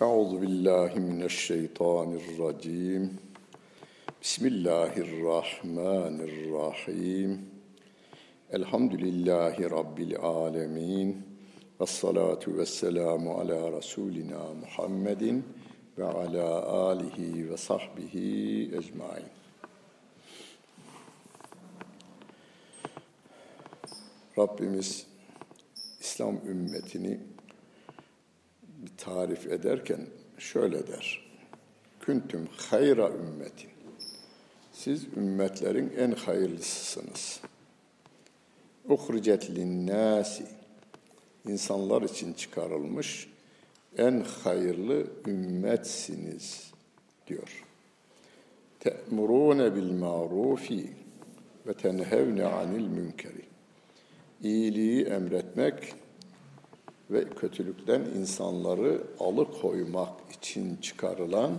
Euzu billahi mineşşeytanirracim. Bismillahirrahmanirrahim. Elhamdülillahi rabbil alamin. Ves salatu vesselamu ala rasulina Muhammedin ve ala alihi ve sahbihi ecmaîn. Rabbimiz İslam ümmetini tarif ederken şöyle der. Küntüm hayra ümmetin. Siz ümmetlerin en hayırlısısınız. Uhricet linnâsi. İnsanlar için çıkarılmış en hayırlı ümmetsiniz diyor. Te'murûne bil ma'rufi ve tenhevne anil münkeri. İyiliği emretmek ve kötülükten insanları alıkoymak için çıkarılan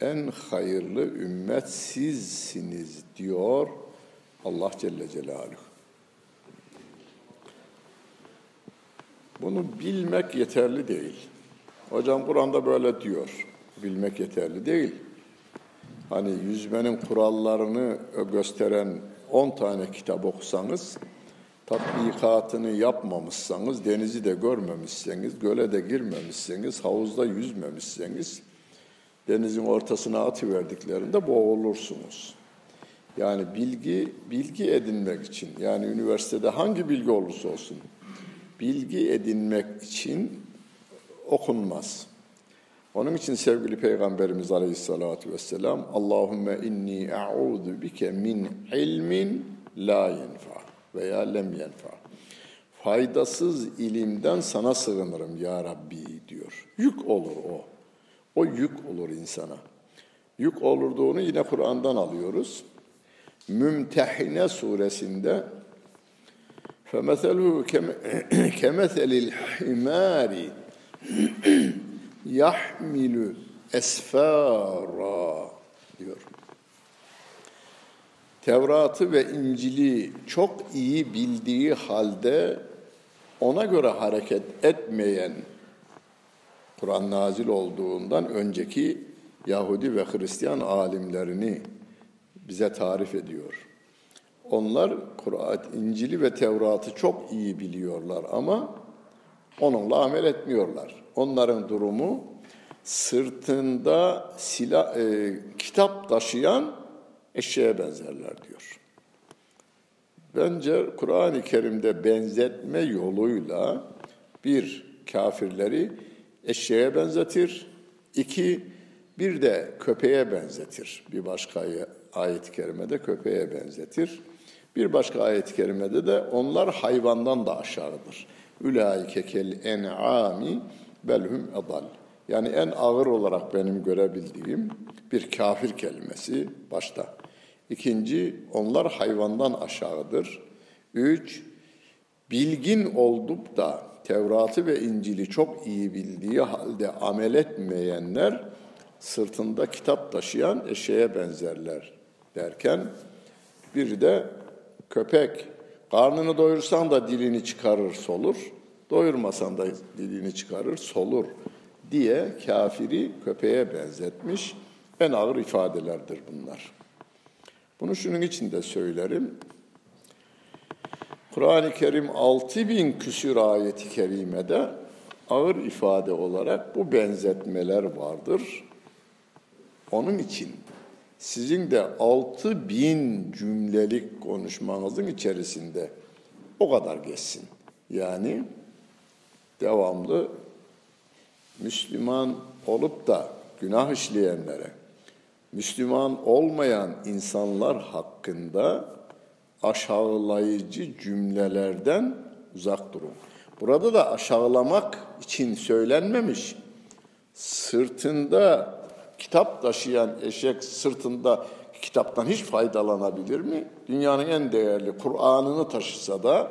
en hayırlı ümmet sizsiniz diyor Allah Celle Celaluhu. Bunu bilmek yeterli değil. Hocam Kur'an'da böyle diyor. Bilmek yeterli değil. Hani yüzmenin kurallarını gösteren 10 tane kitap okusanız tatbikatını yapmamışsanız, denizi de görmemişseniz, göle de girmemişseniz, havuzda yüzmemişseniz, denizin ortasına atıverdiklerinde boğulursunuz. Yani bilgi, bilgi edinmek için, yani üniversitede hangi bilgi olursa olsun, bilgi edinmek için okunmaz. Onun için sevgili Peygamberimiz Aleyhisselatü Vesselam, Allahümme inni e'udu bike min ilmin la yenfa veya lem yenfa. Faydasız ilimden sana sığınırım ya Rabbi diyor. Yük olur o. O yük olur insana. Yük olurduğunu yine Kur'an'dan alıyoruz. Mümtehine suresinde فَمَثَلُهُ كَمَثَلِ الْحِمَارِ يَحْمِلُ esfara diyor. Tevrat'ı ve İncil'i çok iyi bildiği halde ona göre hareket etmeyen Kur'an nazil olduğundan önceki Yahudi ve Hristiyan alimlerini bize tarif ediyor. Onlar Kur'an, İncil'i ve Tevrat'ı çok iyi biliyorlar ama onunla amel etmiyorlar. Onların durumu sırtında silah, e, kitap taşıyan eşeğe benzerler diyor. Bence Kur'an-ı Kerim'de benzetme yoluyla bir kafirleri eşeğe benzetir, iki bir de köpeğe benzetir. Bir başka ayet-i kerimede köpeğe benzetir. Bir başka ayet-i kerimede de onlar hayvandan da aşağıdır. Ülaike kel en'ami belhum edal. Yani en ağır olarak benim görebildiğim bir kafir kelimesi başta. İkinci, onlar hayvandan aşağıdır. Üç, bilgin olup da Tevrat'ı ve İncil'i çok iyi bildiği halde amel etmeyenler sırtında kitap taşıyan eşeğe benzerler derken bir de köpek karnını doyursan da dilini çıkarır solur, doyurmasan da dilini çıkarır solur diye kafiri köpeğe benzetmiş en ağır ifadelerdir bunlar. Bunu şunun için de söylerim. Kur'an-ı Kerim 6000 küsür ayeti kerimede ağır ifade olarak bu benzetmeler vardır. Onun için sizin de 6000 cümlelik konuşmanızın içerisinde o kadar geçsin. Yani devamlı Müslüman olup da günah işleyenlere, Müslüman olmayan insanlar hakkında aşağılayıcı cümlelerden uzak durun. Burada da aşağılamak için söylenmemiş. Sırtında kitap taşıyan eşek sırtında kitaptan hiç faydalanabilir mi? Dünyanın en değerli Kur'an'ını taşısa da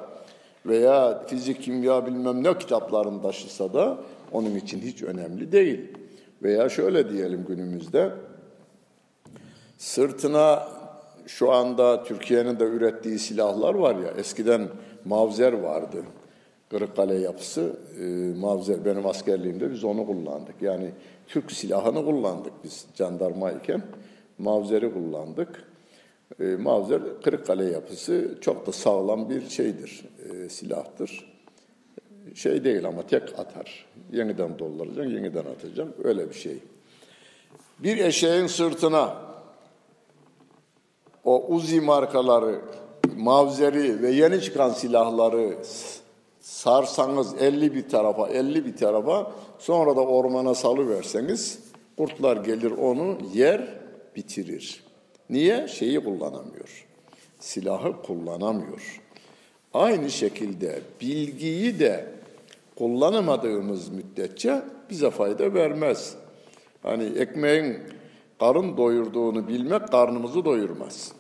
veya fizik, kimya bilmem ne kitaplarını taşısa da onun için hiç önemli değil. Veya şöyle diyelim günümüzde Sırtına şu anda Türkiye'nin de ürettiği silahlar var ya, eskiden mavzer vardı. Kırıkkale yapısı e, mavzer benim askerliğimde biz onu kullandık. Yani Türk silahını kullandık biz jandarmayken. Mavzeri kullandık. E, mavzer Kırıkkale yapısı çok da sağlam bir şeydir, e, silahtır. Şey değil ama tek atar. Yeniden dolduracaksın, yeniden atacaksın. Öyle bir şey. Bir eşeğin sırtına o Uzi markaları, mavzeri ve yeni çıkan silahları sarsanız 50 bir tarafa, 50 bir tarafa sonra da ormana salıverseniz kurtlar gelir onu yer bitirir. Niye? Şeyi kullanamıyor. Silahı kullanamıyor. Aynı şekilde bilgiyi de kullanamadığımız müddetçe bize fayda vermez. Hani ekmeğin karın doyurduğunu bilmek karnımızı doyurmaz.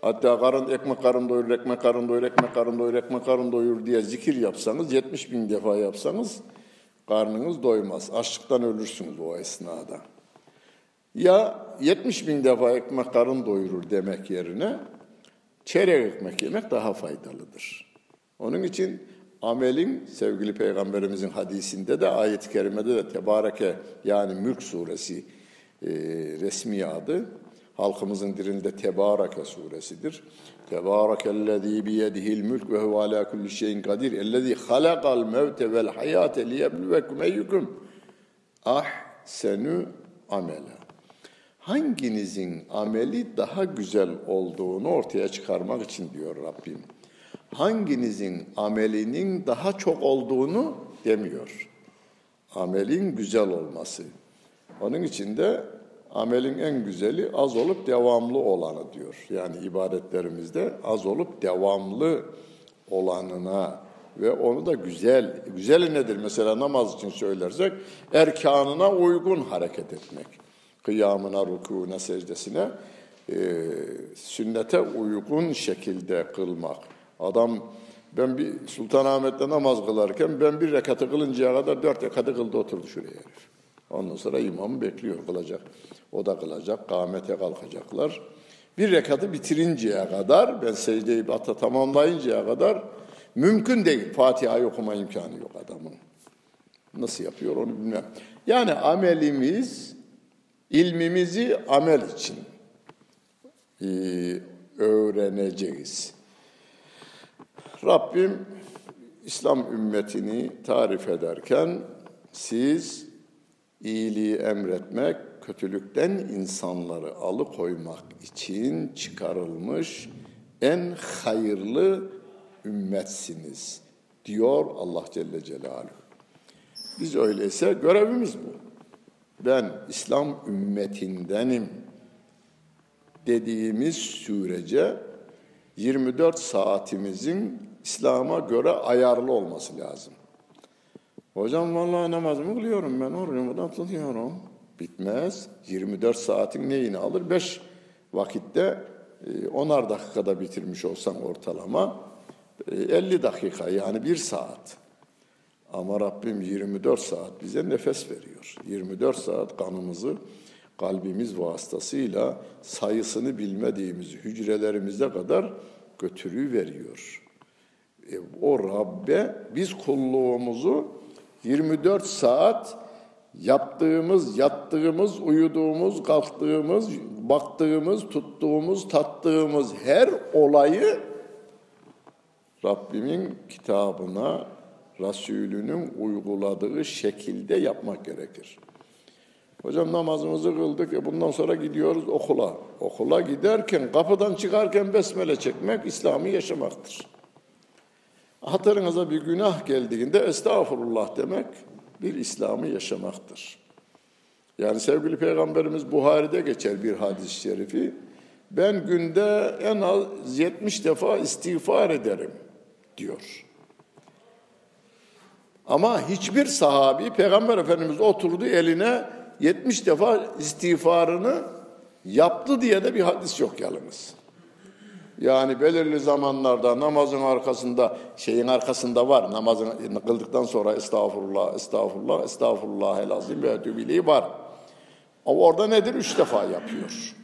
Hatta karın ekmek karın doyur, ekmek karın doyur, ekmek karın doyur, ekmek karın doyur diye zikir yapsanız, 70 bin defa yapsanız karnınız doymaz. Açlıktan ölürsünüz o esnada. Ya 70 bin defa ekmek karın doyurur demek yerine çeyrek ekmek yemek daha faydalıdır. Onun için amelin sevgili peygamberimizin hadisinde de ayet-i kerimede de tebareke yani Mülk suresi e, resmi adı halkımızın dilinde Tebareke suresidir. Tebarekellezî biyedihil mülk ve huve alâ kulli şeyin kadir. Ellezî halakal mevte vel hayâte liyebluvekum eyyukum ahsenü amela. Hanginizin ameli daha güzel olduğunu ortaya çıkarmak için diyor Rabbim. Hanginizin amelinin daha çok olduğunu demiyor. Amelin güzel olması. Onun için de amelin en güzeli az olup devamlı olanı diyor. Yani ibadetlerimizde az olup devamlı olanına ve onu da güzel, güzeli nedir? Mesela namaz için söylersek erkanına uygun hareket etmek. Kıyamına, rükûne, secdesine e, sünnete uygun şekilde kılmak. Adam ben bir Sultanahmet'te namaz kılarken ben bir rekatı kılıncaya kadar dört rekatı kıldı oturdu şuraya herif. Ondan sonra imam bekliyor kılacak. O da kılacak, kâmete kalkacaklar. Bir rekatı bitirinceye kadar, ben secdeyi bata tamamlayıncaya kadar mümkün değil. Fatiha'yı okuma imkanı yok adamın. Nasıl yapıyor onu bilmem. Yani amelimiz, ilmimizi amel için e, öğreneceğiz. Rabbim İslam ümmetini tarif ederken siz iyiliği emretmek, kötülükten insanları alıkoymak için çıkarılmış en hayırlı ümmetsiniz diyor Allah Celle Celaluhu. Biz öyleyse görevimiz bu. Ben İslam ümmetindenim dediğimiz sürece 24 saatimizin İslam'a göre ayarlı olması lazım. Hocam vallahi namazımı kılıyorum ben orucumu da tutuyorum. Bitmez. 24 saatin neyini alır? 5 vakitte 10'ar e, dakikada bitirmiş olsan ortalama 50 e, dakika yani 1 saat. Ama Rabbim 24 saat bize nefes veriyor. 24 saat kanımızı kalbimiz vasıtasıyla sayısını bilmediğimiz hücrelerimize kadar götürü veriyor. E, o Rabbe biz kulluğumuzu 24 saat yaptığımız, yattığımız, uyuduğumuz, kalktığımız, baktığımız, tuttuğumuz, tattığımız her olayı Rabbimin kitabına, Resulünün uyguladığı şekilde yapmak gerekir. Hocam namazımızı kıldık ya bundan sonra gidiyoruz okula. Okula giderken kapıdan çıkarken besmele çekmek İslam'ı yaşamaktır. Hatırınıza bir günah geldiğinde estağfurullah demek bir İslam'ı yaşamaktır. Yani sevgili Peygamberimiz Buhari'de geçer bir hadis-i şerifi. Ben günde en az 70 defa istiğfar ederim diyor. Ama hiçbir sahabi Peygamber Efendimiz oturdu eline 70 defa istiğfarını yaptı diye de bir hadis yok yalnız. Yani belirli zamanlarda namazın arkasında, şeyin arkasında var. Namazını kıldıktan sonra estağfurullah, estağfurullah, estağfurullah el azim ve etübiliği var. Ama orada nedir? Üç defa yapıyor.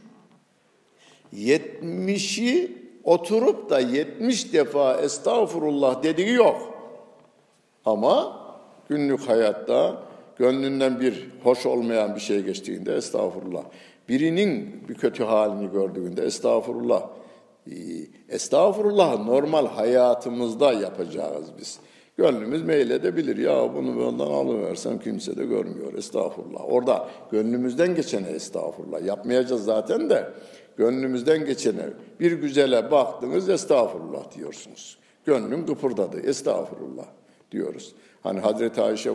Yetmişi oturup da yetmiş defa estağfurullah dediği yok. Ama günlük hayatta gönlünden bir hoş olmayan bir şey geçtiğinde estağfurullah. Birinin bir kötü halini gördüğünde estağfurullah. Ee, Estağfurullah normal hayatımızda yapacağız biz. Gönlümüz meyledebilir. Ya bunu bundan alıversem kimse de görmüyor. Estağfurullah. Orada gönlümüzden geçene estağfurullah. Yapmayacağız zaten de gönlümüzden geçene bir güzele baktınız estağfurullah diyorsunuz. Gönlüm kıpırdadı. Estağfurullah diyoruz. Hani Hazreti Ayşe e,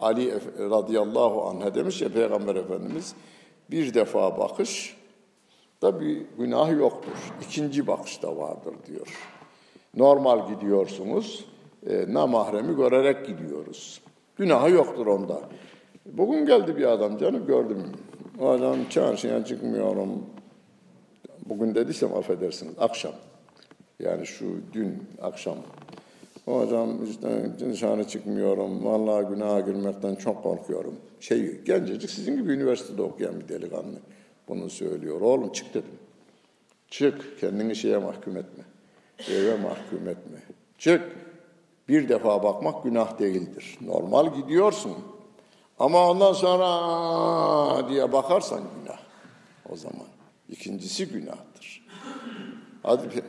Ali radıyallahu anh'a demiş ya Peygamber Efendimiz bir defa bakış da bir günah yoktur. İkinci bakışta vardır diyor. Normal gidiyorsunuz, e, namahremi görerek gidiyoruz. Günahı yoktur onda. Bugün geldi bir adam canım gördüm. O adam çarşıya çıkmıyorum. Bugün dediysem affedersiniz akşam. Yani şu dün akşam. O adam işte dışarı çıkmıyorum. Vallahi günaha girmekten çok korkuyorum. Şey gencecik sizin gibi üniversitede okuyan bir delikanlı. Bunu söylüyor. Oğlum çık dedim. Çık. Kendini şeye mahkum etme. Eve mahkum etme. Çık. Bir defa bakmak günah değildir. Normal gidiyorsun. Ama ondan sonra diye bakarsan günah. O zaman. ikincisi günahtır. Hadi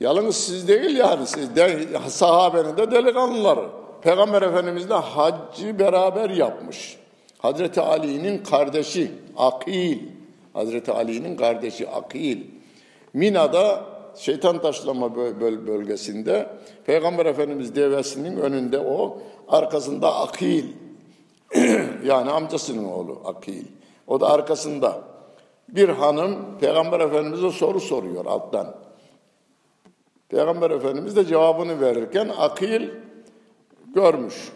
Yalnız siz değil yani siz de, sahabenin de delikanlıları. Peygamber Efendimiz de haccı beraber yapmış. Hazreti Ali'nin kardeşi Akil, Hazreti Ali'nin kardeşi Akil, Mina'da şeytan taşlama bölgesinde Peygamber Efendimiz devesinin önünde o, arkasında Akil, yani amcasının oğlu Akil. O da arkasında. Bir hanım Peygamber Efendimiz'e soru soruyor alttan. Peygamber Efendimiz de cevabını verirken Akil görmüş.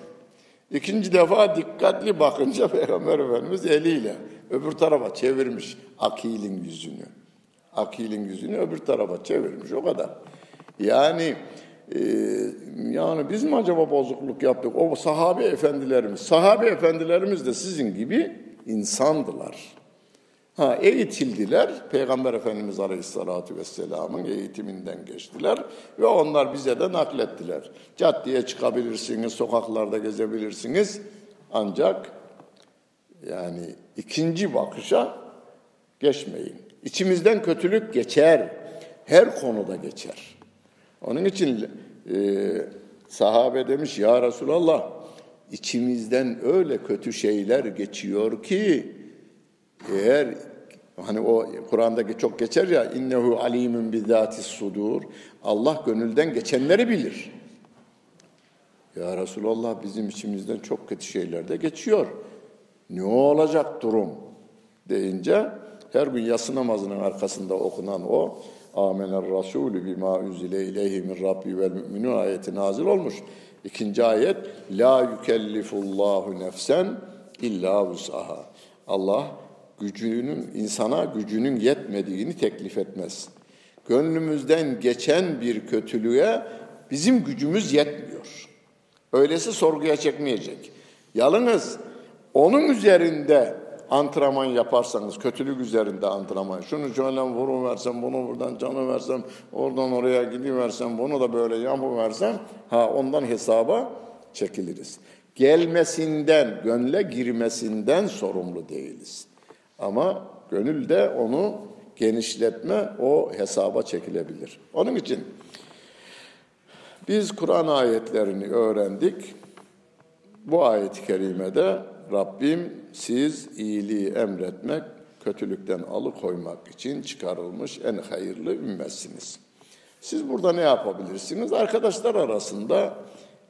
İkinci defa dikkatli bakınca Peygamber Efendimiz eliyle öbür tarafa çevirmiş Akil'in yüzünü. Akil'in yüzünü öbür tarafa çevirmiş o kadar. Yani e, yani biz mi acaba bozukluk yaptık? O sahabe efendilerimiz, sahabe efendilerimiz de sizin gibi insandılar. Ha, eğitildiler. Peygamber Efendimiz Aleyhisselatü Vesselam'ın eğitiminden geçtiler ve onlar bize de naklettiler. Caddeye çıkabilirsiniz, sokaklarda gezebilirsiniz. Ancak yani ikinci bakışa geçmeyin. İçimizden kötülük geçer. Her konuda geçer. Onun için e, sahabe demiş ya Resulallah içimizden öyle kötü şeyler geçiyor ki eğer hani o Kur'an'daki çok geçer ya innehu alimun bizatis sudur. Allah gönülden geçenleri bilir. Ya Resulallah bizim içimizden çok kötü şeyler de geçiyor. Ne olacak durum deyince her gün yatsı namazının arkasında okunan o Amener Rasulü bima üzile ileyhi min Rabbi vel müminun ayeti nazil olmuş. İkinci ayet La yükellifullahu nefsen illa vus'aha. Allah gücünün insana gücünün yetmediğini teklif etmez. Gönlümüzden geçen bir kötülüğe bizim gücümüz yetmiyor. Öylesi sorguya çekmeyecek. Yalnız onun üzerinde antrenman yaparsanız, kötülük üzerinde antrenman, şunu şöyle vurun versem, bunu buradan canı versem, oradan oraya gidiversem, bunu da böyle yapıversem, ha ondan hesaba çekiliriz. Gelmesinden, gönle girmesinden sorumlu değiliz. Ama gönülde onu genişletme o hesaba çekilebilir. Onun için biz Kur'an ayetlerini öğrendik. Bu ayet-i kerimede Rabbim siz iyiliği emretmek, kötülükten alıkoymak için çıkarılmış en hayırlı ümmetsiniz. Siz burada ne yapabilirsiniz? Arkadaşlar arasında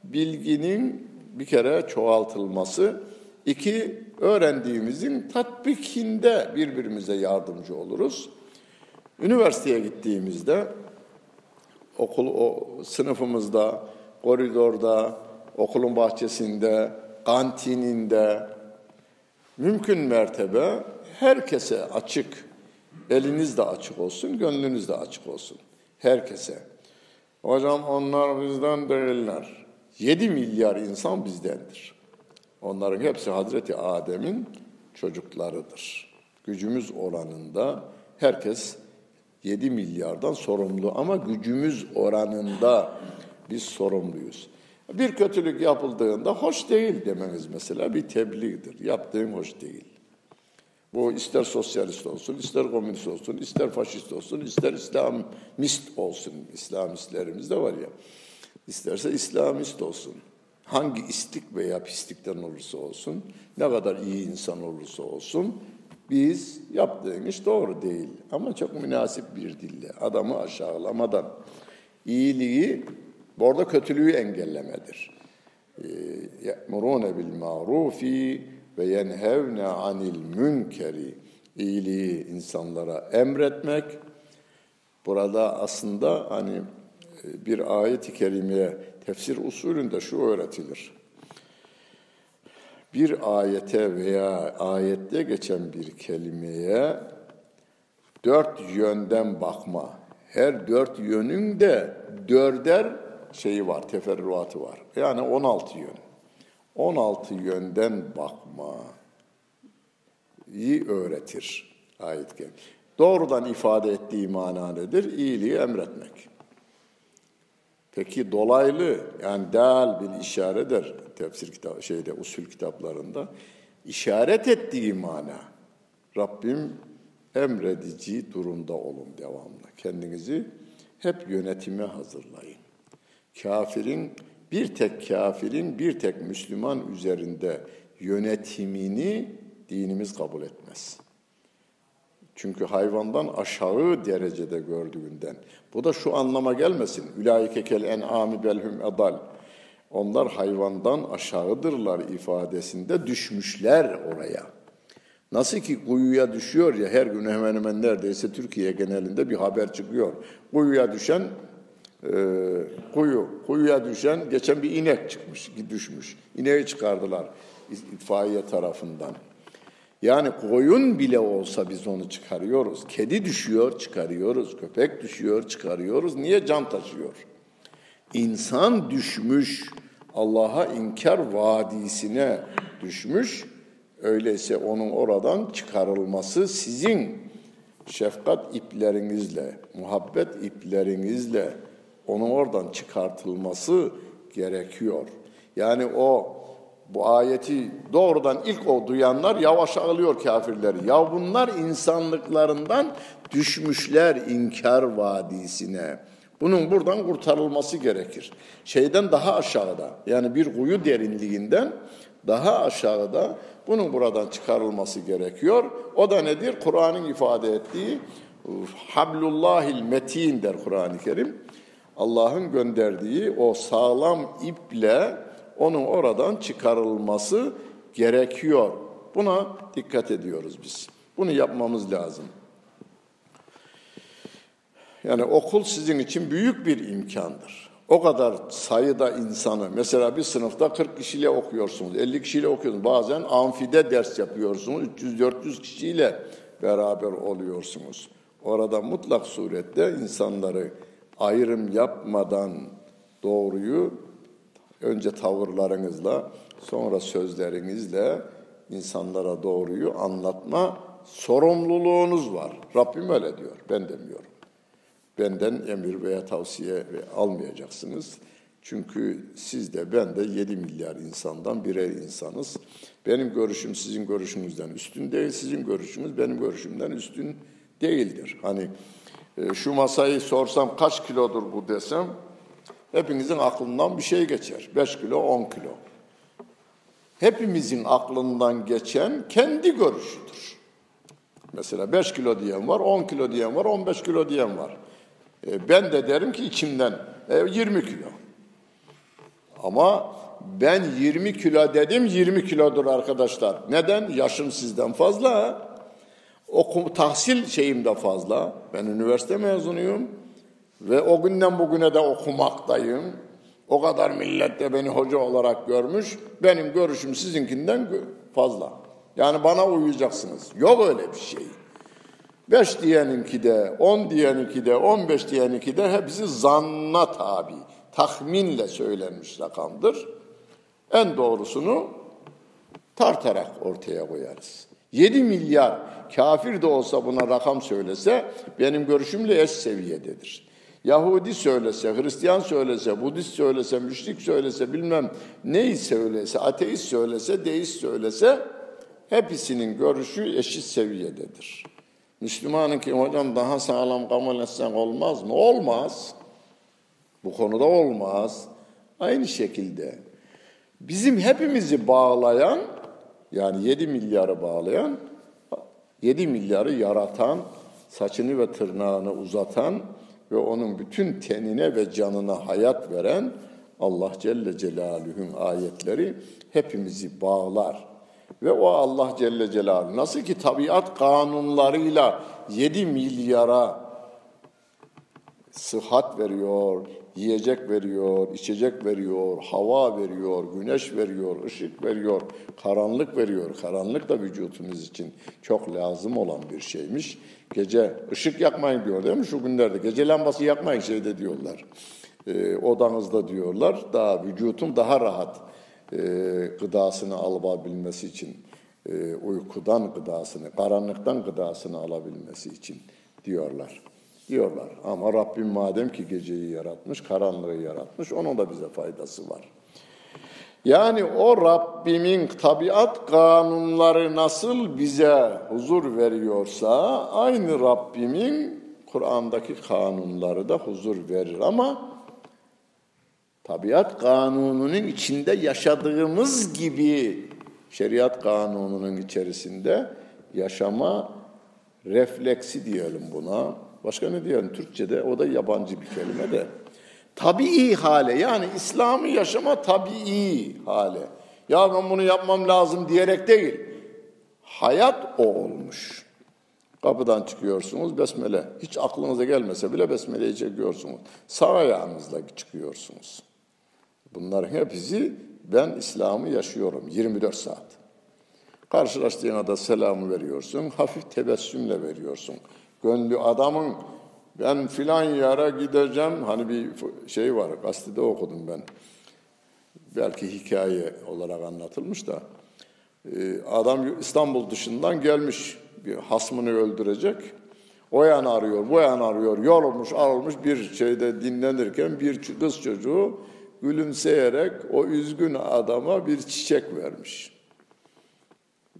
bilginin bir kere çoğaltılması, iki öğrendiğimizin tatbikinde birbirimize yardımcı oluruz. Üniversiteye gittiğimizde okul o sınıfımızda, koridorda, okulun bahçesinde, kantininde mümkün mertebe herkese açık, eliniz de açık olsun, gönlünüz de açık olsun. Herkese. Hocam onlar bizden değiller. 7 milyar insan bizdendir. Onların hepsi Hazreti Adem'in çocuklarıdır. Gücümüz oranında herkes 7 milyardan sorumlu ama gücümüz oranında biz sorumluyuz. Bir kötülük yapıldığında hoş değil demeniz mesela bir tebliğdir. Yaptığın hoş değil. Bu ister sosyalist olsun, ister komünist olsun, ister faşist olsun, ister İslamist olsun. İslamistlerimiz de var ya. İsterse İslamist olsun Hangi istik veya pislikten olursa olsun, ne kadar iyi insan olursa olsun, biz yaptığın iş doğru değil. Ama çok münasip bir dille, adamı aşağılamadan, iyiliği, bu arada kötülüğü engellemedir. يَأْمُرُونَ بِالْمَعْرُوفِ ve yenhevne anil münkeri iyiliği insanlara emretmek. Burada aslında hani e, bir ayet-i kerimeye tefsir usulünde şu öğretilir. Bir ayete veya ayette geçen bir kelimeye dört yönden bakma. Her dört yönün de dörder şeyi var, teferruatı var. Yani on altı yön. 16 yönden bakma iyi öğretir ayet. Doğrudan ifade ettiği mana nedir? İyiliği emretmek. Peki dolaylı yani dal bir işaredir tefsir kitap şeyde usul kitaplarında işaret ettiği mana. Rabbim emredici durumda olun devamlı. Kendinizi hep yönetime hazırlayın. Kafirin bir tek kafirin, bir tek Müslüman üzerinde yönetimini dinimiz kabul etmez. Çünkü hayvandan aşağı derecede gördüğünden. Bu da şu anlama gelmesin. Ülaike kel en'ami belhum edal. Onlar hayvandan aşağıdırlar ifadesinde düşmüşler oraya. Nasıl ki kuyuya düşüyor ya her gün hemen hemen neredeyse Türkiye genelinde bir haber çıkıyor. Kuyuya düşen e, kuyu, kuyuya düşen geçen bir inek çıkmış, düşmüş. İneği çıkardılar itfaiye tarafından. Yani koyun bile olsa biz onu çıkarıyoruz. Kedi düşüyor, çıkarıyoruz. Köpek düşüyor, çıkarıyoruz. Niye can taşıyor? İnsan düşmüş, Allah'a inkar vadisine düşmüş. Öyleyse onun oradan çıkarılması sizin şefkat iplerinizle, muhabbet iplerinizle, onun oradan çıkartılması gerekiyor. Yani o bu ayeti doğrudan ilk o duyanlar yavaş ağlıyor kafirleri. Ya bunlar insanlıklarından düşmüşler inkar vadisine. Bunun buradan kurtarılması gerekir. Şeyden daha aşağıda yani bir kuyu derinliğinden daha aşağıda bunun buradan çıkarılması gerekiyor. O da nedir? Kur'an'ın ifade ettiği hablullahil metin der Kur'an-ı Kerim. Allah'ın gönderdiği o sağlam iple onun oradan çıkarılması gerekiyor. Buna dikkat ediyoruz biz. Bunu yapmamız lazım. Yani okul sizin için büyük bir imkandır. O kadar sayıda insanı, mesela bir sınıfta 40 kişiyle okuyorsunuz, 50 kişiyle okuyorsunuz. Bazen amfide ders yapıyorsunuz, 300-400 kişiyle beraber oluyorsunuz. Orada mutlak surette insanları ayrım yapmadan doğruyu önce tavırlarınızla sonra sözlerinizle insanlara doğruyu anlatma sorumluluğunuz var. Rabbim öyle diyor. Ben demiyorum. Benden emir veya tavsiye almayacaksınız. Çünkü siz de ben de 7 milyar insandan birer insanız. Benim görüşüm sizin görüşünüzden üstün değil, sizin görüşünüz benim görüşümden üstün değildir. Hani e, şu masayı sorsam kaç kilodur bu desem hepinizin aklından bir şey geçer. 5 kilo, 10 kilo. Hepimizin aklından geçen kendi görüşüdür. Mesela 5 kilo diyen var, 10 kilo diyen var, 15 kilo diyen var. E, ben de derim ki içimden e, 20 kilo. Ama ben 20 kilo dedim 20 kilodur arkadaşlar. Neden? Yaşım sizden fazla. Okum, tahsil şeyim de fazla. Ben üniversite mezunuyum. Ve o günden bugüne de okumaktayım. O kadar millet de beni hoca olarak görmüş. Benim görüşüm sizinkinden fazla. Yani bana uyacaksınız. Yok öyle bir şey. Beş diyeninki de, on diyeninki de, on beş diyeninki de hepsi zanna tabi. Tahminle söylenmiş rakamdır. En doğrusunu tartarak ortaya koyarız. 7 milyar kafir de olsa buna rakam söylese benim görüşümle eş seviyededir. Yahudi söylese, Hristiyan söylese, Budist söylese, müşrik söylese, bilmem neyi söylese, ateist söylese, deist söylese hepsinin görüşü eşit seviyededir. Müslümanın ki hocam daha sağlam kabul etsen olmaz mı? Olmaz. Bu konuda olmaz. Aynı şekilde bizim hepimizi bağlayan yani 7 milyarı bağlayan 7 milyarı yaratan, saçını ve tırnağını uzatan ve onun bütün tenine ve canına hayat veren Allah Celle Celaluhu'nun ayetleri hepimizi bağlar. Ve o Allah Celle Celaluhu nasıl ki tabiat kanunlarıyla 7 milyara sıhhat veriyor, yiyecek veriyor, içecek veriyor, hava veriyor, güneş veriyor, ışık veriyor, karanlık veriyor. Karanlık da vücutumuz için çok lazım olan bir şeymiş. Gece ışık yakmayın diyor değil mi şu günlerde? Gece lambası yakmayın şeyde diyorlar. E, odanızda diyorlar. Daha vücutun daha rahat e, gıdasını alabilmesi için, e, uykudan gıdasını, karanlıktan gıdasını alabilmesi için diyorlar diyorlar. Ama Rabbim madem ki geceyi yaratmış, karanlığı yaratmış, onun da bize faydası var. Yani o Rabbimin tabiat kanunları nasıl bize huzur veriyorsa, aynı Rabbimin Kur'an'daki kanunları da huzur verir ama tabiat kanununun içinde yaşadığımız gibi şeriat kanununun içerisinde yaşama refleksi diyelim buna Başka ne diyelim Türkçe'de? O da yabancı bir kelime de. Tabii hale yani İslam'ı yaşama tabii hale. Ya ben bunu yapmam lazım diyerek değil. Hayat o olmuş. Kapıdan çıkıyorsunuz besmele. Hiç aklınıza gelmese bile besmeleyi çekiyorsunuz. Sağ ayağınızla çıkıyorsunuz. Bunların hepsi ben İslam'ı yaşıyorum 24 saat. Karşılaştığına da selamı veriyorsun. Hafif tebessümle veriyorsun. Gönlü adamın ben filan yere gideceğim. Hani bir şey var gazetede okudum ben. Belki hikaye olarak anlatılmış da. Ee, adam İstanbul dışından gelmiş. Bir hasmını öldürecek. O yan arıyor, bu yan arıyor. Yorulmuş, arılmış bir şeyde dinlenirken bir kız çocuğu gülümseyerek o üzgün adama bir çiçek vermiş.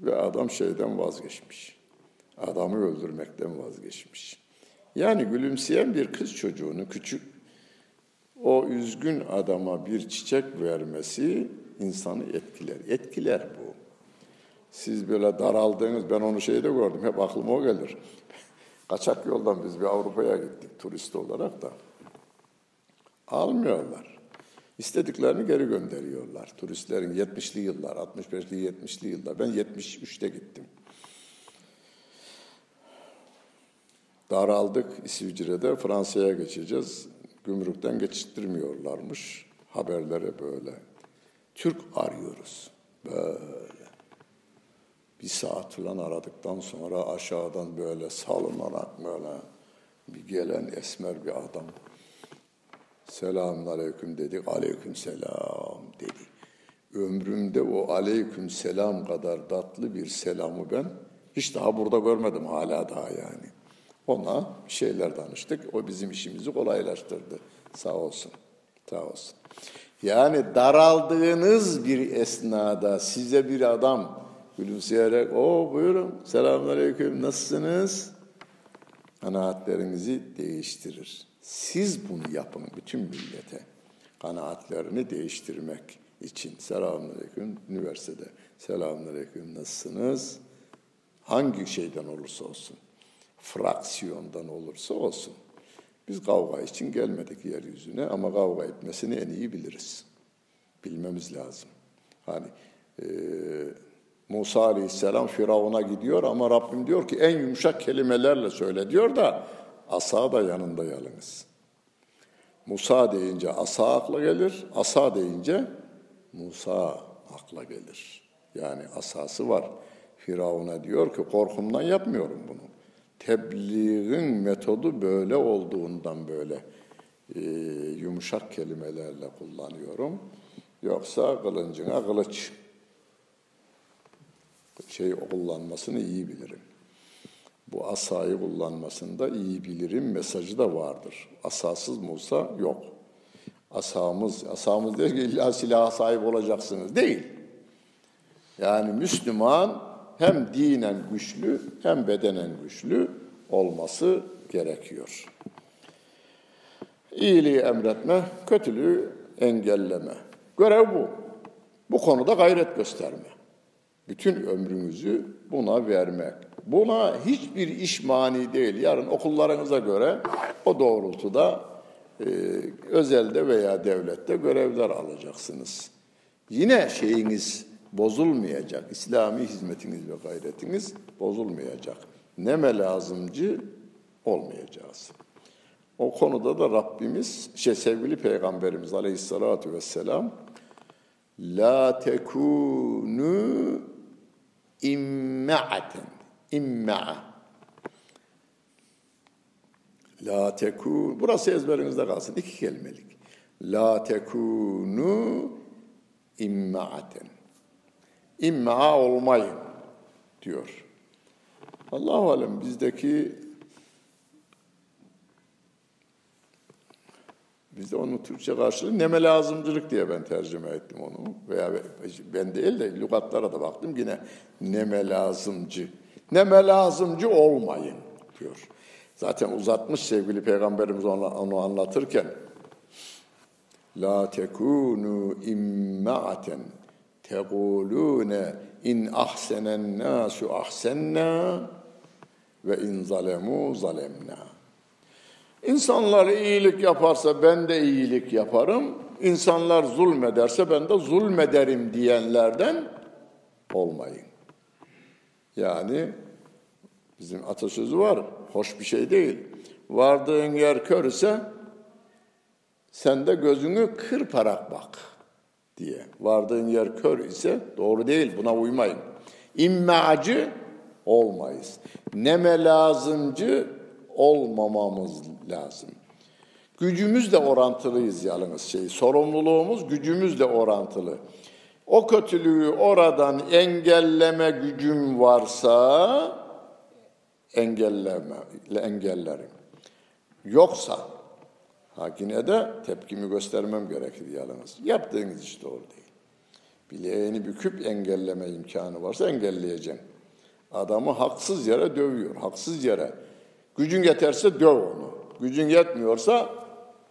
Ve adam şeyden vazgeçmiş adamı öldürmekten vazgeçmiş. Yani gülümseyen bir kız çocuğunu küçük o üzgün adama bir çiçek vermesi insanı etkiler. Etkiler bu. Siz böyle daraldığınız, ben onu şeyde gördüm, hep aklıma o gelir. Kaçak yoldan biz bir Avrupa'ya gittik turist olarak da. Almıyorlar. İstediklerini geri gönderiyorlar. Turistlerin 70'li yıllar, 65'li 70'li yıllar. Ben 73'te gittim. Daraldık İsviçre'de Fransa'ya geçeceğiz. Gümrükten geçiştirmiyorlarmış. Haberlere böyle. Türk arıyoruz. Böyle. Bir saat falan aradıktan sonra aşağıdan böyle salınarak böyle bir gelen esmer bir adam. Selamun aleyküm dedik. Aleyküm selam dedi. Ömrümde o aleyküm selam kadar tatlı bir selamı ben hiç daha burada görmedim hala daha yani. Ona şeyler danıştık. O bizim işimizi kolaylaştırdı. Sağ olsun. Sağ olsun. Yani daraldığınız bir esnada size bir adam gülümseyerek o buyurun selamünaleyküm nasılsınız? Kanaatlerinizi değiştirir. Siz bunu yapın bütün millete. Kanaatlerini değiştirmek için. Selamünaleyküm üniversitede. Selamünaleyküm nasılsınız? Hangi şeyden olursa olsun fraksiyondan olursa olsun. Biz kavga için gelmedik yeryüzüne ama kavga etmesini en iyi biliriz. Bilmemiz lazım. Hani e, Musa Aleyhisselam Firavun'a gidiyor ama Rabbim diyor ki en yumuşak kelimelerle söyle diyor da asa da yanında yalınız. Musa deyince asa akla gelir, asa deyince Musa akla gelir. Yani asası var. Firavun'a diyor ki korkumdan yapmıyorum bunu tebliğin metodu böyle olduğundan böyle e, yumuşak kelimelerle kullanıyorum. Yoksa kılıncına kılıç şey kullanmasını iyi bilirim. bu asayı kullanmasında iyi bilirim mesajı da vardır. Asasız Musa yok. Asamız, asamız değil ki illa silaha sahip olacaksınız. Değil. Yani Müslüman hem dinen güçlü hem bedenen güçlü olması gerekiyor. İyiliği emretme, kötülüğü engelleme. Görev bu. Bu konuda gayret gösterme. Bütün ömrünüzü buna vermek. Buna hiçbir iş mani değil. Yarın okullarınıza göre o doğrultuda e, özelde veya devlette görevler alacaksınız. Yine şeyiniz bozulmayacak. İslami hizmetiniz ve gayretiniz bozulmayacak. Neme lazımcı olmayacağız. O konuda da Rabbimiz, şey sevgili Peygamberimiz Aleyhisselatü Vesselam La tekunu imma'aten imma'a La tekun burası ezberinizde kalsın iki kelimelik. La tekunu imma'aten imma olmayın diyor. Allahu alem bizdeki Bizde onun Türkçe karşılığı neme lazımcılık diye ben tercüme ettim onu. Veya ben değil de lügatlara da baktım yine neme lazımcı. Neme lazımcı olmayın diyor. Zaten uzatmış sevgili peygamberimiz onu, onu anlatırken. La tekunu imma'aten tegulune in ahsenen nasu ahsenna ve in zalemu zalemna. İnsanlar iyilik yaparsa ben de iyilik yaparım. İnsanlar zulmederse ben de zulmederim diyenlerden olmayın. Yani bizim atasözü var, hoş bir şey değil. Vardığın yer kör ise sen de gözünü kırparak bak diye. Vardığın yer kör ise doğru değil, buna uymayın. İmmacı olmayız. Neme lazımcı olmamamız lazım. Gücümüzle orantılıyız yalnız şey. Sorumluluğumuz gücümüzle orantılı. O kötülüğü oradan engelleme gücüm varsa engelleme, engellerim. Yoksa ha yine de tepkimi göstermem gerekir yalnız. Yaptığınız iş doğru değil. Bileğini büküp engelleme imkanı varsa engelleyeceğim. Adamı haksız yere dövüyor, haksız yere Gücün yeterse döv onu. Gücün yetmiyorsa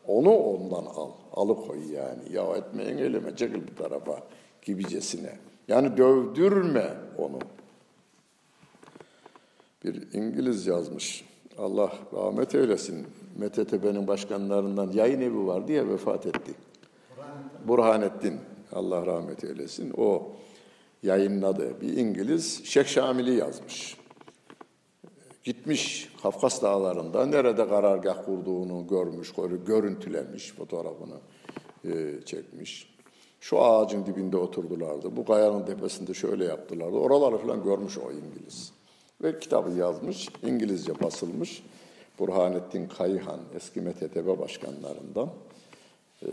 onu ondan al. Alıkoy yani. Ya etmeyin elime çekil bu tarafa gibicesine. Yani dövdürme onu. Bir İngiliz yazmış. Allah rahmet eylesin. MTTB'nin başkanlarından yayın evi var diye vefat etti. Burhanettin. Allah rahmet eylesin. O yayınladı. Bir İngiliz Şeyh Şamil'i yazmış. Gitmiş Kafkas dağlarında nerede karargah kurduğunu görmüş, görüntülemiş, fotoğrafını e, çekmiş. Şu ağacın dibinde oturdulardı, bu kayanın tepesinde şöyle yaptılardı. Oraları falan görmüş o İngiliz. Ve kitabı yazmış, İngilizce basılmış. Burhanettin Kayhan, eski MTTB başkanlarından. E,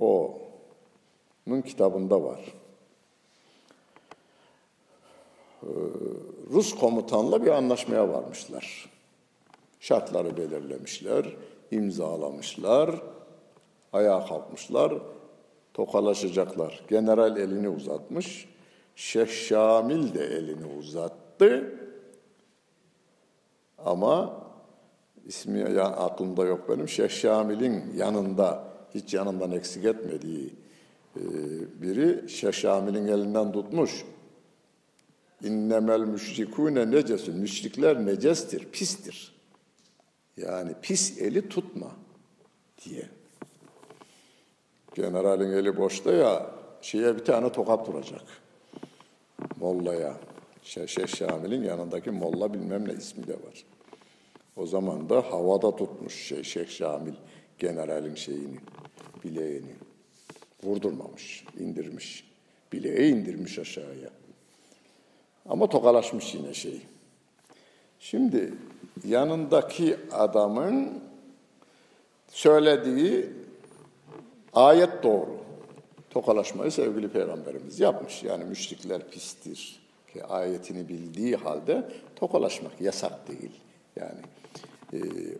onun kitabında var. E, Rus komutanla bir anlaşmaya varmışlar. Şartları belirlemişler, imzalamışlar, ayağa kalkmışlar, tokalaşacaklar. General elini uzatmış, Şeyh Şamil de elini uzattı. Ama ismi ya, aklımda yok benim. Şeyh Şamil'in yanında, hiç yanından eksik etmediği e, biri Şeyh Şamil'in elinden tutmuş. İnnemel müşrikûne necesun. Müşrikler necestir, pistir. Yani pis eli tutma diye. Generalin eli boşta ya şeye bir tane tokat vuracak. Mollaya. Şeyh Şamil'in yanındaki molla bilmem ne ismi de var. O zaman da havada tutmuş şey Şeyh Şamil generalin şeyini, bileğini. Vurdurmamış, indirmiş. Bileği indirmiş aşağıya. Ama tokalaşmış yine şey. Şimdi yanındaki adamın söylediği ayet doğru. Tokalaşmayı sevgili peygamberimiz yapmış. Yani müşrikler pistir, ki ayetini bildiği halde tokalaşmak yasak değil. Yani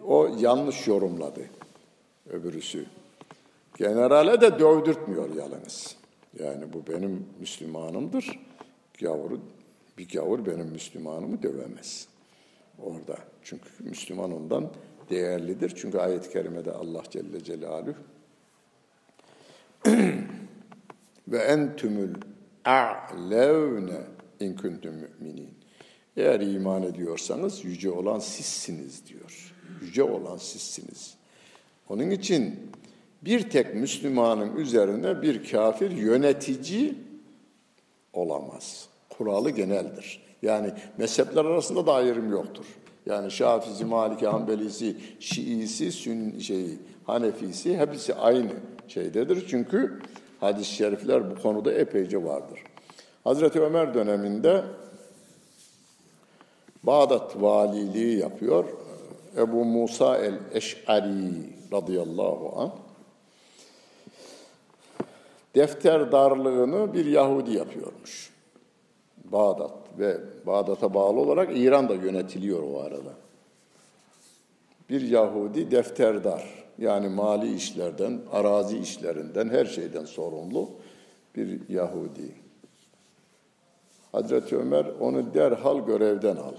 o yanlış yorumladı öbürüsü. Generale de dövdürtmüyor yalnız. Yani bu benim Müslümanımdır. Gavuru, bir gavur benim Müslümanımı dövemez orada. Çünkü Müslüman ondan değerlidir. Çünkü ayet-i kerimede Allah Celle Celaluhu ve entümül a'levne in kuntum müminin. Eğer iman ediyorsanız yüce olan sizsiniz diyor. Yüce olan sizsiniz. Onun için bir tek Müslümanın üzerine bir kafir yönetici olamaz. Kuralı geneldir. Yani mezhepler arasında da ayrım yoktur. Yani Şafisi, Maliki, Hanbelisi, Şiisi, Sünn şeyi, Hanefisi hepsi aynı şeydedir. Çünkü hadis-i şerifler bu konuda epeyce vardır. Hazreti Ömer döneminde Bağdat valiliği yapıyor. Ebu Musa el-Eş'ari radıyallahu anh defter darlığını bir Yahudi yapıyormuş. Bağdat ve Bağdat'a bağlı olarak İran da yönetiliyor o arada. Bir Yahudi defterdar yani mali işlerden, arazi işlerinden, her şeyden sorumlu bir Yahudi. Hazreti Ömer onu derhal görevden al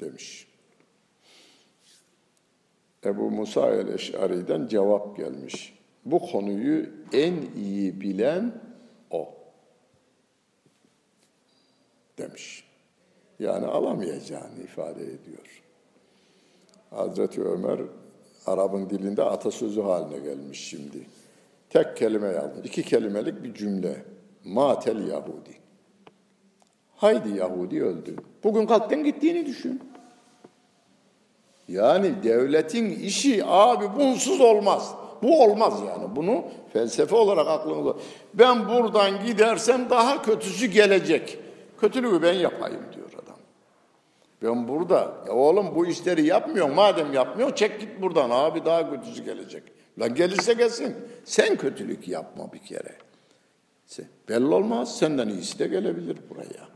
demiş. Ebu Musa el-Eş'ari'den cevap gelmiş. Bu konuyu en iyi bilen o demiş. Yani alamayacağını ifade ediyor. Hazreti Ömer Arap'ın dilinde atasözü haline gelmiş şimdi. Tek kelime yazmış. iki kelimelik bir cümle. Matel Yahudi. Haydi Yahudi öldü. Bugün kalpten gittiğini düşün. Yani devletin işi abi bunsuz olmaz. Bu olmaz yani. Bunu felsefe olarak aklınızda. Ben buradan gidersem daha kötüsü gelecek. Kötülüğü ben yapayım diyor adam. Ben burada. Ya oğlum bu işleri yapmıyor. Madem yapmıyor çek git buradan. Abi daha kötüsü gelecek. Lan gelirse gelsin. Sen kötülük yapma bir kere. Belli olmaz. Senden iyisi de gelebilir buraya.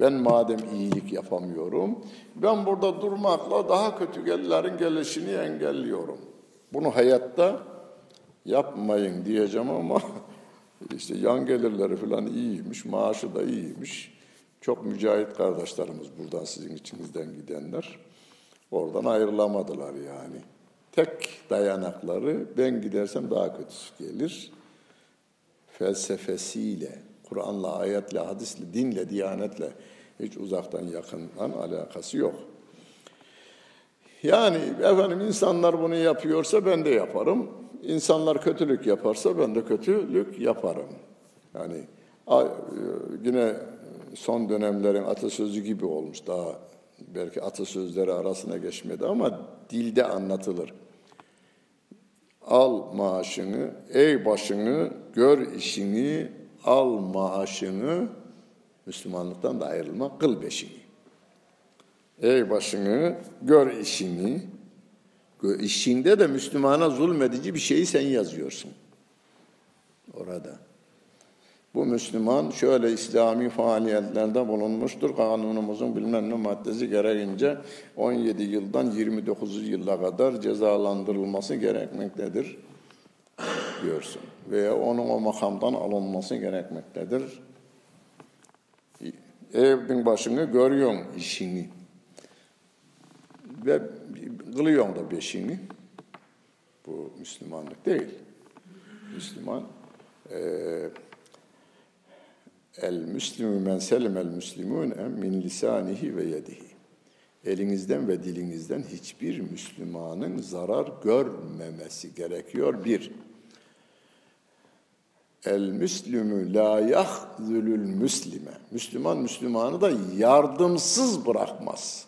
Ben madem iyilik yapamıyorum, ben burada durmakla daha kötü gelirlerin gelişini engelliyorum. Bunu hayatta yapmayın diyeceğim ama işte yan gelirleri falan iyiymiş, maaşı da iyiymiş. Çok mücahit kardeşlerimiz buradan sizin içinizden gidenler. Oradan ayrılamadılar yani. Tek dayanakları ben gidersem daha kötüsü gelir. Felsefesiyle, Kur'an'la, ayetle, hadisle, dinle, diyanetle hiç uzaktan yakından alakası yok. Yani efendim insanlar bunu yapıyorsa ben de yaparım. İnsanlar kötülük yaparsa ben de kötülük yaparım. Yani yine son dönemlerin atasözü gibi olmuş. Daha belki atasözleri arasına geçmedi ama dilde anlatılır. Al maaşını, ey başını, gör işini, al maaşını, Müslümanlıktan da ayrılma, kıl beşini. Ey başını, gör işini, işinde de Müslümana zulmedici bir şeyi sen yazıyorsun. Orada. Bu Müslüman şöyle İslami faaliyetlerde bulunmuştur. Kanunumuzun bilmem ne maddesi gereğince 17 yıldan 29 yıla kadar cezalandırılması gerekmektedir diyorsun. Veya onun o makamdan alınması gerekmektedir. Evin başını görüyorsun işini. Ve kılıyorsun da beşini. Bu Müslümanlık değil. Müslüman eee El müslimü men selimel müslimune min lisanihi ve yedihi. Elinizden ve dilinizden hiçbir Müslümanın zarar görmemesi gerekiyor. Bir, El müslümü la yahzülül müslime. Müslüman Müslümanı da yardımsız bırakmaz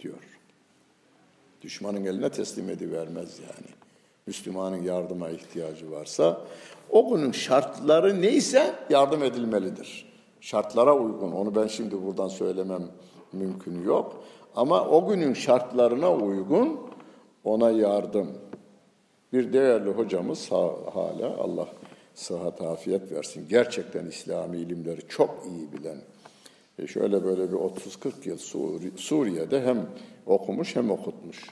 diyor. Düşmanın eline teslim edivermez yani. Müslümanın yardıma ihtiyacı varsa o günün şartları neyse yardım edilmelidir. Şartlara uygun. Onu ben şimdi buradan söylemem mümkün yok. Ama o günün şartlarına uygun ona yardım. Bir değerli hocamız hala Allah sıhhat afiyet versin. Gerçekten İslami ilimleri çok iyi bilen E şöyle böyle bir 30-40 yıl Suri, Suriye'de hem okumuş hem okutmuş.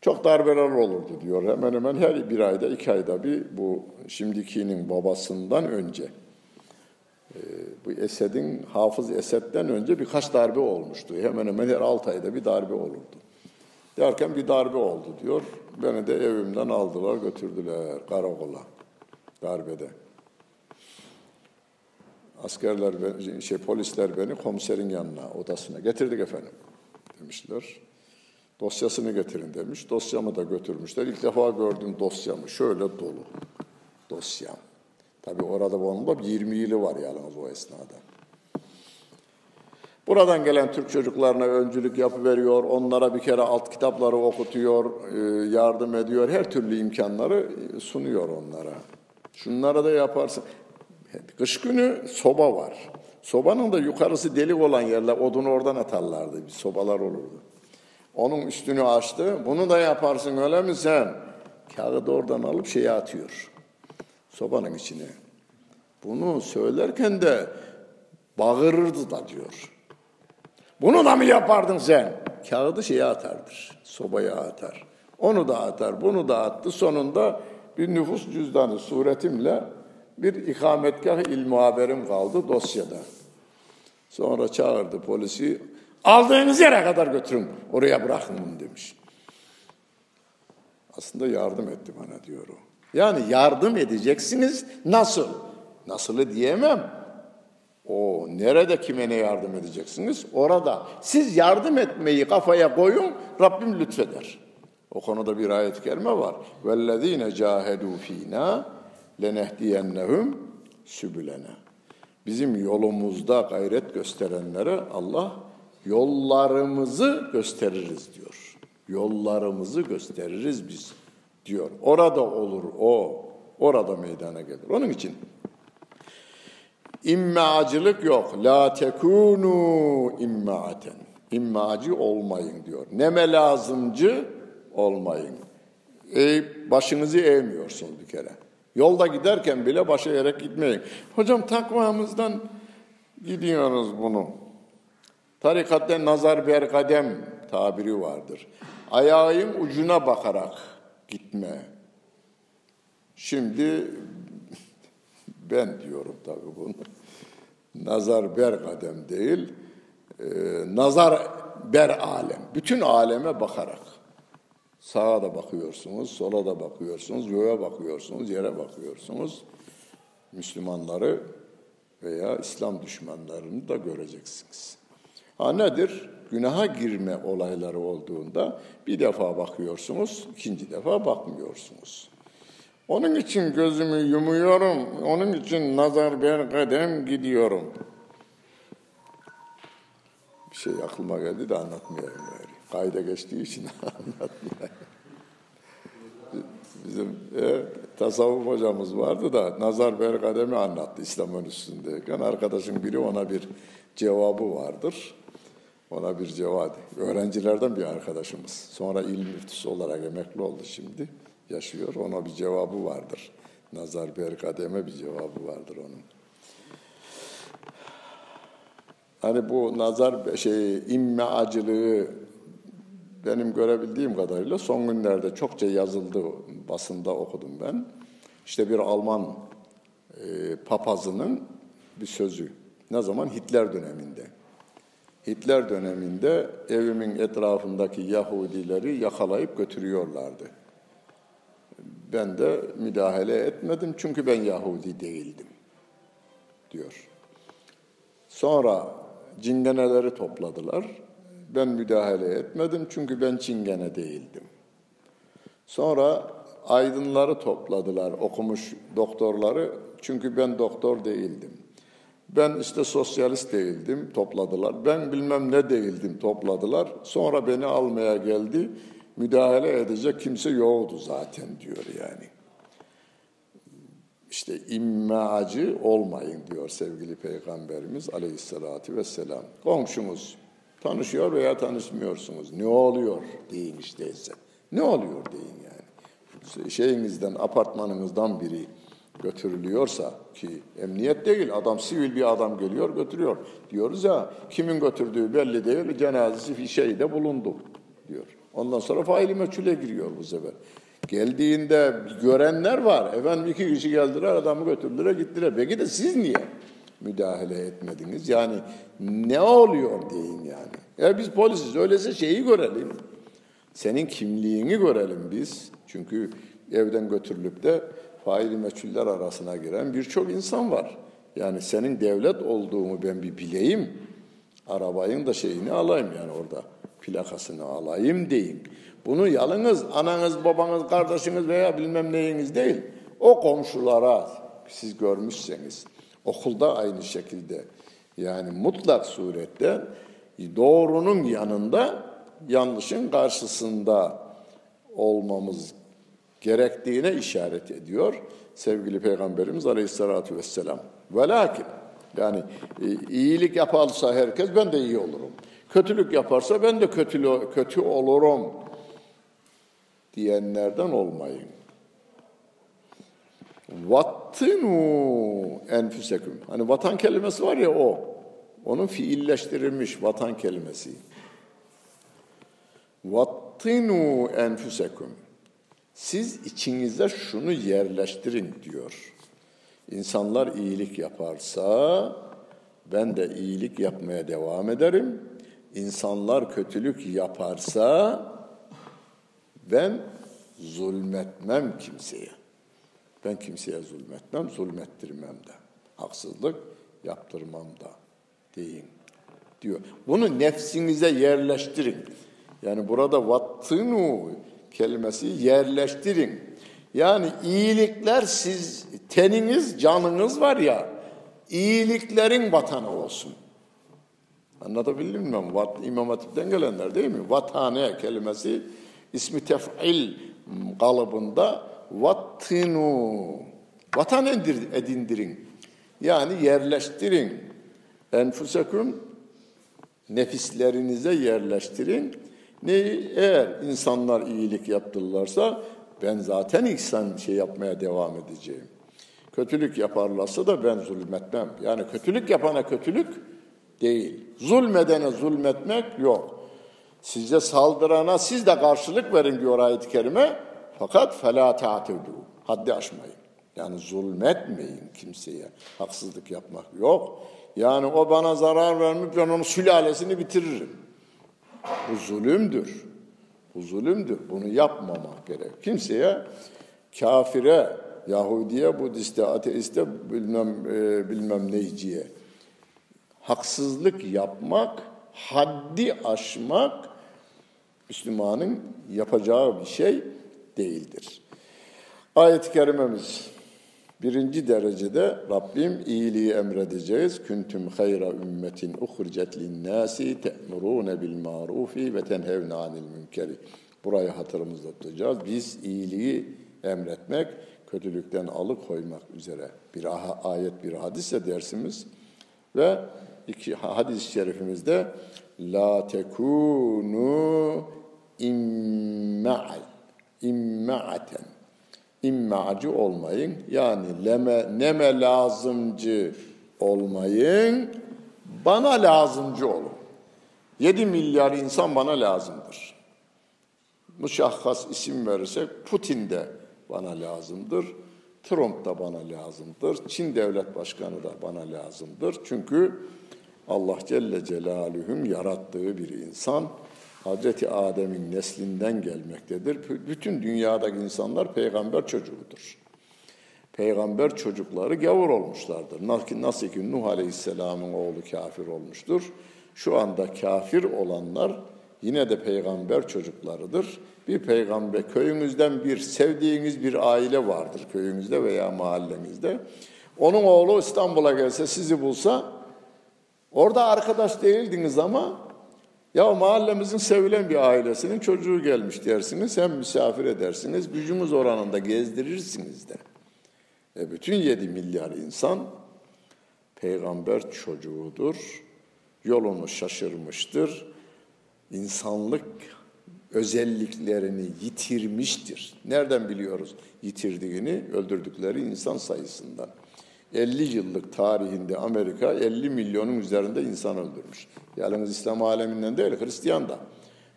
Çok darbeler olurdu diyor. Hemen hemen her bir ayda, iki ayda bir bu şimdikinin babasından önce e, bu Esed'in, Hafız Esed'den önce birkaç darbe olmuştu. Hemen hemen her altı ayda bir darbe olurdu. Derken bir darbe oldu diyor. Beni de evimden aldılar götürdüler karakola darbede. Askerler, şey polisler beni komiserin yanına, odasına getirdik efendim demişler. Dosyasını getirin demiş. Dosyamı da götürmüşler. İlk defa gördüm dosyamı. Şöyle dolu dosyam. Tabii orada onun da 20 yılı var yalnız o esnada. Buradan gelen Türk çocuklarına öncülük yapıveriyor, onlara bir kere alt kitapları okutuyor, e, yardım ediyor, her türlü imkanları sunuyor onlara. Şunlara da yaparsın. Kış günü soba var. Sobanın da yukarısı delik olan yerler odunu oradan atarlardı. Bir sobalar olurdu. Onun üstünü açtı. Bunu da yaparsın öyle mi sen? Kağıdı oradan alıp şeye atıyor. Sobanın içine. Bunu söylerken de bağırırdı da diyor. Bunu da mı yapardın sen? Kağıdı şeye atardır. Sobaya atar. Onu da atar. Bunu da attı. Sonunda bir nüfus cüzdanı suretimle bir ikametgah ilmi haberim kaldı dosyada. Sonra çağırdı polisi. Aldığınız yere kadar götürün. Oraya bırakın bunu demiş. Aslında yardım etti bana diyor. Yani yardım edeceksiniz. Nasıl? Nasılı diyemem. O nerede kime ne yardım edeceksiniz? Orada. Siz yardım etmeyi kafaya koyun, Rabbim lütfeder. O konuda bir ayet gelme var. Vellezine cahedu fina lenehdiyennehum sübülene. Bizim yolumuzda gayret gösterenlere Allah yollarımızı gösteririz diyor. Yollarımızı gösteririz biz diyor. Orada olur o. Orada meydana gelir. Onun için İmmacılık yok. La tekunu immaaten. İmmacı olmayın diyor. Neme lazımcı? Olmayın. E, başınızı eğmiyorsun bir kere. Yolda giderken bile baş eğerek gitmeyin. Hocam takvamızdan gidiyoruz bunu. Tarikatte nazar ber kadem tabiri vardır. Ayağın ucuna bakarak gitme. Şimdi ben diyorum tabii bunu. Nazar ber kadem değil, e, nazar ber alem. Bütün aleme bakarak. Sağa da bakıyorsunuz, sola da bakıyorsunuz, göğe bakıyorsunuz, yere bakıyorsunuz. Müslümanları veya İslam düşmanlarını da göreceksiniz. Ha nedir? Günaha girme olayları olduğunda bir defa bakıyorsunuz, ikinci defa bakmıyorsunuz. Onun için gözümü yumuyorum, onun için nazar ber kadem gidiyorum. Bir şey aklıma geldi de anlatmayayım bari. Kayda geçtiği için anlatmayayım. Bizim e, tasavvuf hocamız vardı da nazar ber kademi anlattı İslam'ın üstündeyken. Arkadaşın biri ona bir cevabı vardır. Ona bir cevap. Öğrencilerden bir arkadaşımız. Sonra ilim müftüsü olarak emekli oldu şimdi. Yaşıyor. Ona bir cevabı vardır. Nazar ber kademe bir cevabı vardır onun. Hani bu nazar şey imme acılığı benim görebildiğim kadarıyla son günlerde çokça yazıldı, basında okudum ben. İşte bir Alman e, papazının bir sözü. Ne zaman? Hitler döneminde. Hitler döneminde evimin etrafındaki Yahudileri yakalayıp götürüyorlardı. Ben de müdahale etmedim çünkü ben Yahudi değildim diyor. Sonra cingeneleri topladılar. Ben müdahale etmedim çünkü ben çingene değildim. Sonra aydınları topladılar, okumuş doktorları çünkü ben doktor değildim. Ben işte sosyalist değildim, topladılar. Ben bilmem ne değildim, topladılar. Sonra beni almaya geldi. Müdahale edecek kimse yoktu zaten diyor yani. İşte immacı olmayın diyor sevgili Peygamberimiz aleyhissalatü vesselam. Komşunuz tanışıyor veya tanışmıyorsunuz. Ne oluyor deyin işte Ne oluyor deyin yani. Şeyinizden, apartmanınızdan biri götürülüyorsa ki emniyet değil adam sivil bir adam geliyor götürüyor diyoruz ya kimin götürdüğü belli değil cenazesi bir şeyde bulundu diyor. Ondan sonra faili meçhule giriyor bu sefer. Geldiğinde görenler var. Efendim iki kişi geldiler adamı götürdüler gittiler. Peki de siz niye müdahale etmediniz? Yani ne oluyor deyin yani. Ya biz polisiz öyleyse şeyi görelim. Senin kimliğini görelim biz. Çünkü evden götürülüp de faili meçhuller arasına giren birçok insan var. Yani senin devlet olduğumu ben bir bileyim. Arabayın da şeyini alayım yani orada. Plakasını alayım deyin. Bunu yalnız ananız, babanız, kardeşiniz veya bilmem neyiniz değil. O komşulara siz görmüşseniz okulda aynı şekilde yani mutlak surette doğrunun yanında yanlışın karşısında olmamız gerektiğine işaret ediyor sevgili Peygamberimiz Aleyhisselatü Vesselam. Ve lakin yani e, iyilik yaparsa herkes ben de iyi olurum. Kötülük yaparsa ben de kötü, kötü olurum diyenlerden olmayın. Vattinu enfüseküm. Hani vatan kelimesi var ya o. Onun fiilleştirilmiş vatan kelimesi. Vattinu enfüseküm. Siz içinizde şunu yerleştirin diyor. İnsanlar iyilik yaparsa ben de iyilik yapmaya devam ederim. İnsanlar kötülük yaparsa ben zulmetmem kimseye. Ben kimseye zulmetmem, zulmettirmem de. Haksızlık yaptırmam da deyin diyor. Bunu nefsinize yerleştirin. Yani burada vattinu kelimesi yerleştirin. Yani iyilikler siz, teniniz, canınız var ya, iyiliklerin vatanı olsun. Anlatabildim mi? Vat, İmam Hatip'ten gelenler değil mi? Vatane kelimesi ismi tef'il kalıbında vattinu vatan edindirin. Yani yerleştirin. Enfuseküm nefislerinize yerleştirin. Ne eğer insanlar iyilik yaptılarsa ben zaten ihsan şey yapmaya devam edeceğim. Kötülük yaparlarsa da ben zulmetmem. Yani kötülük yapana kötülük değil. Zulmedene zulmetmek yok. Size saldırana siz de karşılık verin diyor ayet-i kerime. Fakat felâ ta'tedû. Haddi aşmayın. Yani zulmetmeyin kimseye. Haksızlık yapmak yok. Yani o bana zarar vermiş ben onun sülalesini bitiririm. Bu zulümdür. Bu zulümdür. Bunu yapmamak gerek. Kimseye kafire, Yahudiye, Budiste, ateiste bilmem e, bilmem neyciye haksızlık yapmak, haddi aşmak Müslümanın yapacağı bir şey değildir. Ayet-i kerimemiz birinci derecede Rabbim iyiliği emredeceğiz. Küntüm hayra ümmetin uhricet linnâsi te'murûne bil marufi ve tenhevne anil münkeri. Burayı hatırımızda tutacağız. Biz iyiliği emretmek, kötülükten alıkoymak üzere bir ayet, bir hadise dersimiz. Ve iki hadis-i şerifimizde la tekunu imma'al imma'aten immacı olmayın. Yani leme, neme lazımcı olmayın. Bana lazımcı olun. 7 milyar insan bana lazımdır. Muşahhas isim verirsek Putin de bana lazımdır. Trump da bana lazımdır. Çin devlet başkanı da bana lazımdır. Çünkü Allah Celle Celaluhum yarattığı bir insan Hazreti Adem'in neslinden gelmektedir. Bütün dünyadaki insanlar peygamber çocuğudur. Peygamber çocukları gavur olmuşlardır. Nasıl ki Nuh Aleyhisselam'ın oğlu kafir olmuştur. Şu anda kafir olanlar yine de peygamber çocuklarıdır. Bir peygamber, köyünüzden bir sevdiğiniz bir aile vardır köyünüzde veya mahallenizde. Onun oğlu İstanbul'a gelse sizi bulsa, orada arkadaş değildiniz ama ya mahallemizin sevilen bir ailesinin çocuğu gelmiş dersiniz, hem misafir edersiniz, gücümüz oranında gezdirirsiniz de. E bütün yedi milyar insan peygamber çocuğudur, yolunu şaşırmıştır, insanlık özelliklerini yitirmiştir. Nereden biliyoruz yitirdiğini? Öldürdükleri insan sayısından. 50 yıllık tarihinde Amerika 50 milyonun üzerinde insan öldürmüş. Yalnız İslam aleminden değil, Hristiyan da.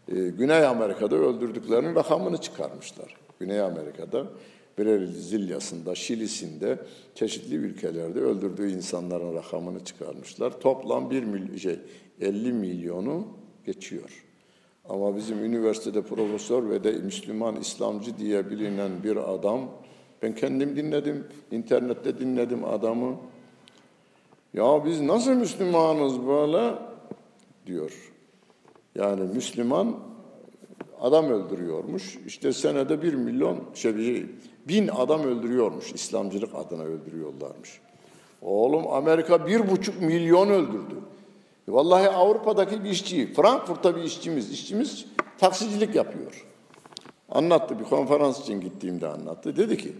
Ee, Güney Amerika'da öldürdüklerinin rakamını çıkarmışlar. Güney Amerika'da Brezilya'sında, Şili'sinde, çeşitli ülkelerde öldürdüğü insanların rakamını çıkarmışlar. Toplam 1 milyon, şey, 50 milyonu geçiyor. Ama bizim üniversitede profesör ve de Müslüman, İslamcı diye bilinen bir adam, ben kendim dinledim, internette dinledim adamı. Ya biz nasıl Müslümanız böyle? diyor. Yani Müslüman adam öldürüyormuş. İşte senede bir milyon, şey, bin adam öldürüyormuş. İslamcılık adına öldürüyorlarmış. Oğlum Amerika bir buçuk milyon öldürdü. Vallahi Avrupa'daki bir işçi, Frankfurt'ta bir işçimiz, işçimiz taksicilik yapıyor. Anlattı, bir konferans için gittiğimde anlattı. Dedi ki,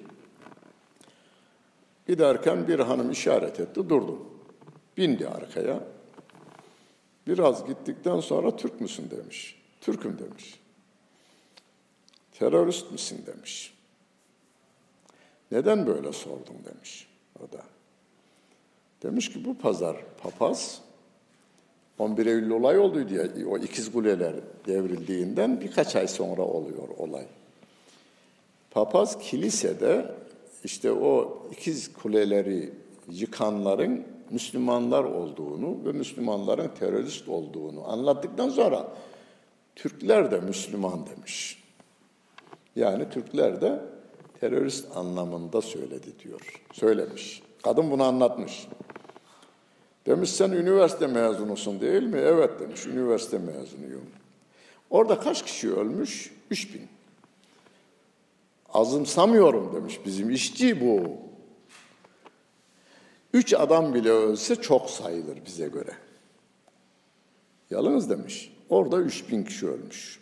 giderken bir hanım işaret etti, durdum. Bindi arkaya. Biraz gittikten sonra Türk müsün demiş. Türk'üm demiş. Terörist misin demiş. Neden böyle sordun demiş o da. Demiş ki bu pazar papaz 11 Eylül olay oldu diye o ikiz kuleler devrildiğinden birkaç ay sonra oluyor olay. Papaz kilisede işte o ikiz kuleleri yıkanların Müslümanlar olduğunu ve Müslümanların terörist olduğunu anlattıktan sonra Türkler de Müslüman demiş. Yani Türkler de terörist anlamında söyledi diyor. Söylemiş. Kadın bunu anlatmış. Demiş sen üniversite mezunusun değil mi? Evet demiş üniversite mezunuyum. Orada kaç kişi ölmüş? Üç bin. Azımsamıyorum demiş bizim işçi bu. Üç adam bile ölse çok sayılır bize göre. Yalnız demiş. Orada üç bin kişi ölmüş.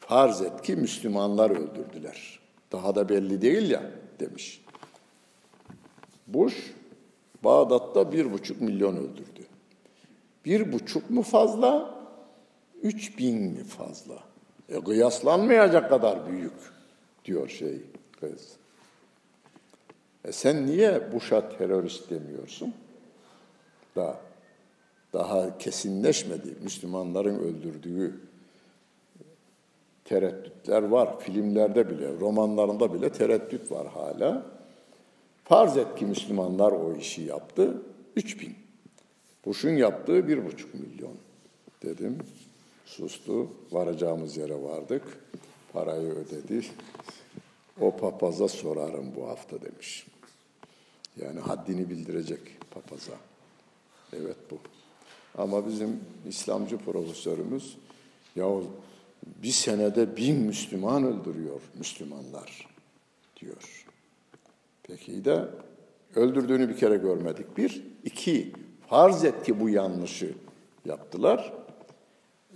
Farz et ki Müslümanlar öldürdüler. Daha da belli değil ya demiş. Bush Bağdat'ta bir buçuk milyon öldürdü. Bir buçuk mu fazla, üç bin mi fazla? E, kıyaslanmayacak kadar büyük diyor şey kız. E sen niye Bush'a terörist demiyorsun? Daha, daha kesinleşmedi. Müslümanların öldürdüğü tereddütler var. Filmlerde bile, romanlarında bile tereddüt var hala. Farz et ki Müslümanlar o işi yaptı. Üç bin. Bush'un yaptığı bir buçuk milyon. Dedim. Sustu. Varacağımız yere vardık. Parayı ödedi. O papaza sorarım bu hafta demiş. Yani haddini bildirecek papaza. Evet bu. Ama bizim İslamcı profesörümüz ya bir senede bin Müslüman öldürüyor Müslümanlar diyor. Peki de öldürdüğünü bir kere görmedik. Bir, iki, farz et ki bu yanlışı yaptılar.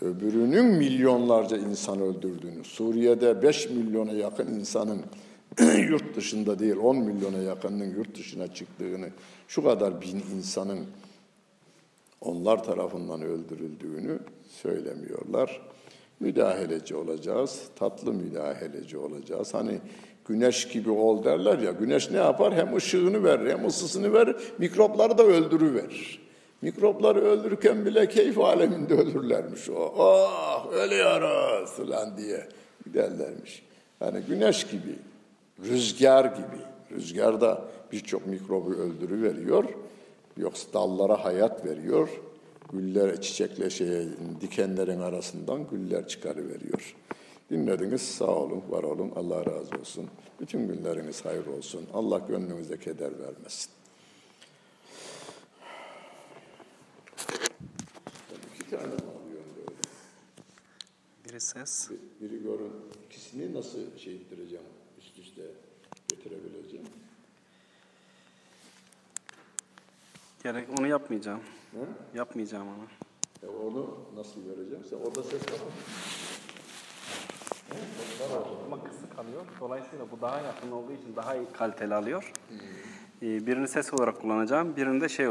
Öbürünün milyonlarca insan öldürdüğünü, Suriye'de 5 milyona yakın insanın yurt dışında değil 10 milyona yakınının yurt dışına çıktığını, şu kadar bin insanın onlar tarafından öldürüldüğünü söylemiyorlar. Müdahaleci olacağız, tatlı müdahaleci olacağız. Hani güneş gibi ol derler ya, güneş ne yapar? Hem ışığını verir, hem ısısını verir, mikropları da öldürüverir. Mikropları öldürürken bile keyif aleminde ölürlermiş o. Oh ölüyoruz falan diye giderlermiş. Yani güneş gibi, rüzgar gibi. Rüzgar da birçok mikrobu öldürüveriyor. Yoksa dallara hayat veriyor. Güller, çiçekle şeye, dikenlerin arasından güller çıkarıveriyor. Dinlediniz, sağ olun, var olun, Allah razı olsun. Bütün günleriniz hayır olsun. Allah gönlünüze keder vermesin. İki tane mi alıyorsun böyle? Biri ses. Bir- Biri görün. İkisini nasıl şey ettireceğim, üst üste getirebileceğim? Gerek onu yapmayacağım. He? Yapmayacağım onu. E onu nasıl vereceğim? Sen orada ses Ama kısık alıyor. Dolayısıyla bu daha yakın olduğu için daha iyi kaliteli alıyor. Ee, Birini ses olarak kullanacağım. Birini de şey